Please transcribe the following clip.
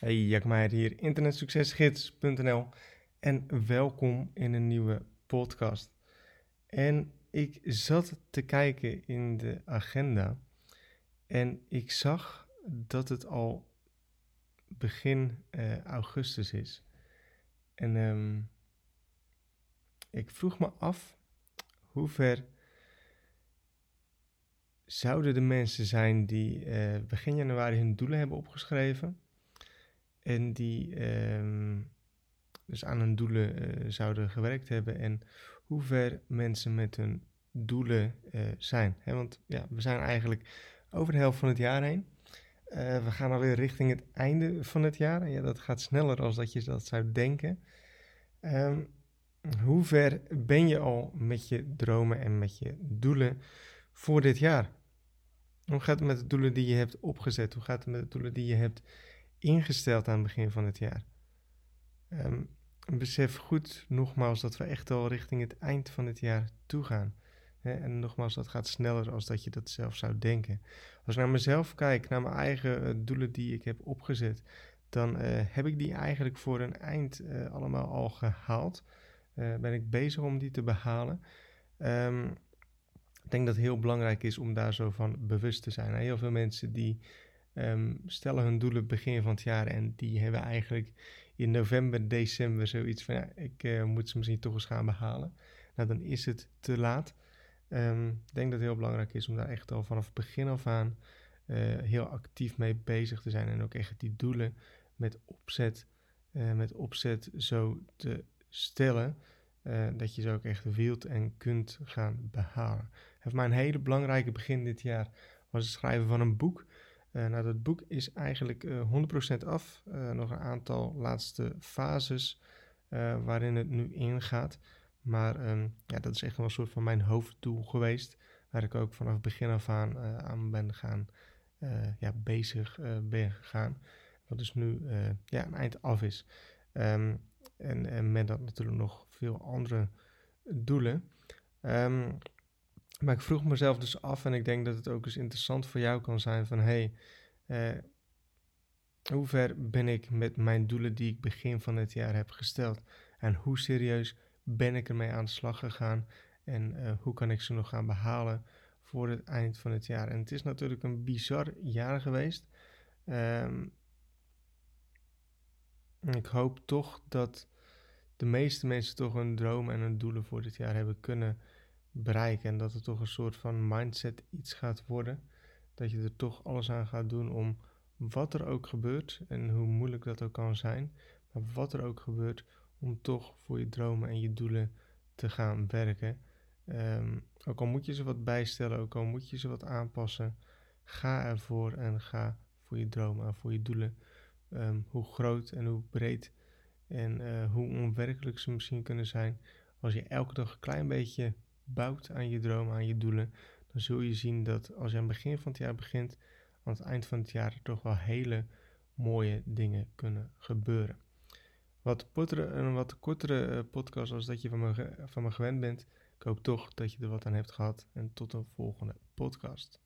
Hey, Jack hier, internetsuccesgids.nl en welkom in een nieuwe podcast. En ik zat te kijken in de agenda en ik zag dat het al begin uh, augustus is. En um, ik vroeg me af hoe ver zouden de mensen zijn die uh, begin januari hun doelen hebben opgeschreven en die um, dus aan hun doelen uh, zouden gewerkt hebben en hoe ver mensen met hun doelen uh, zijn. Want ja, we zijn eigenlijk over de helft van het jaar heen. Uh, we gaan alweer richting het einde van het jaar. Ja, dat gaat sneller dan dat je dat zou denken. Um, hoe ver ben je al met je dromen en met je doelen voor dit jaar? Hoe gaat het met de doelen die je hebt opgezet? Hoe gaat het met de doelen die je hebt ingesteld aan het begin van het jaar? Um, besef goed nogmaals dat we echt al richting het eind van het jaar toe gaan. En nogmaals, dat gaat sneller als dat je dat zelf zou denken. Als ik naar mezelf kijk, naar mijn eigen uh, doelen die ik heb opgezet, dan uh, heb ik die eigenlijk voor een eind uh, allemaal al gehaald. ben ik bezig om die te behalen. Um, ik denk dat het heel belangrijk is om daar zo van bewust te zijn. Heel veel mensen die um, stellen hun doelen begin van het jaar en die hebben eigenlijk in november, december zoiets van ja, ik moet ze misschien toch eens gaan behalen. Nou, dan is het te laat. Um, ik denk dat het heel belangrijk is om daar echt al vanaf het begin af aan uh, heel actief mee bezig te zijn. En ook echt die doelen met opzet, uh, met opzet zo te stellen. Dat je ze ook echt wilt en kunt gaan behalen. Voor mij een hele belangrijke begin dit jaar was het schrijven van een boek. Nou, dat boek is eigenlijk 100% af. nog een aantal laatste fases waarin het nu ingaat. Maar um, ja, dat is echt wel een soort van mijn hoofddoel geweest. Waar ik ook vanaf begin af aan uh, aan ben gaan, uh, ja, bezig uh, ben gegaan. Wat dus nu ja, een eind af is. Um, en, en met dat natuurlijk nog veel andere doelen. Um, maar ik vroeg mezelf dus af en ik denk dat het ook eens interessant voor jou kan zijn van... Hey, hoe ver ben ik met mijn doelen die ik begin van het jaar heb gesteld? En hoe serieus ben ik ermee aan de slag gegaan en uh, hoe kan ik ze nog gaan behalen voor het eind van het jaar. En het is natuurlijk een bizar jaar geweest. Um, ik hoop toch dat de meeste mensen toch hun dromen en hun doelen voor dit jaar hebben kunnen bereiken. En dat het toch een soort van mindset iets gaat worden. Dat je er toch alles aan gaat doen om wat er ook gebeurt en hoe moeilijk dat ook kan zijn. Maar wat er ook gebeurt, om toch voor je dromen en je doelen te gaan werken. Um, ook al moet je ze wat bijstellen, ook al moet je ze wat aanpassen, ga ervoor en ga voor je dromen en voor je doelen. Um, hoe groot en hoe breed en uh, hoe onwerkelijk ze misschien kunnen zijn. Als je elke dag een klein beetje bouwt aan je dromen, aan je doelen, dan zul je zien dat als je aan het begin van het jaar begint, aan het eind van het jaar toch wel hele mooie dingen kunnen gebeuren wat, een wat kortere eh, podcast als dat je van me, van me gewend bent. Ik hoop toch dat je er wat aan hebt gehad. En tot een volgende podcast.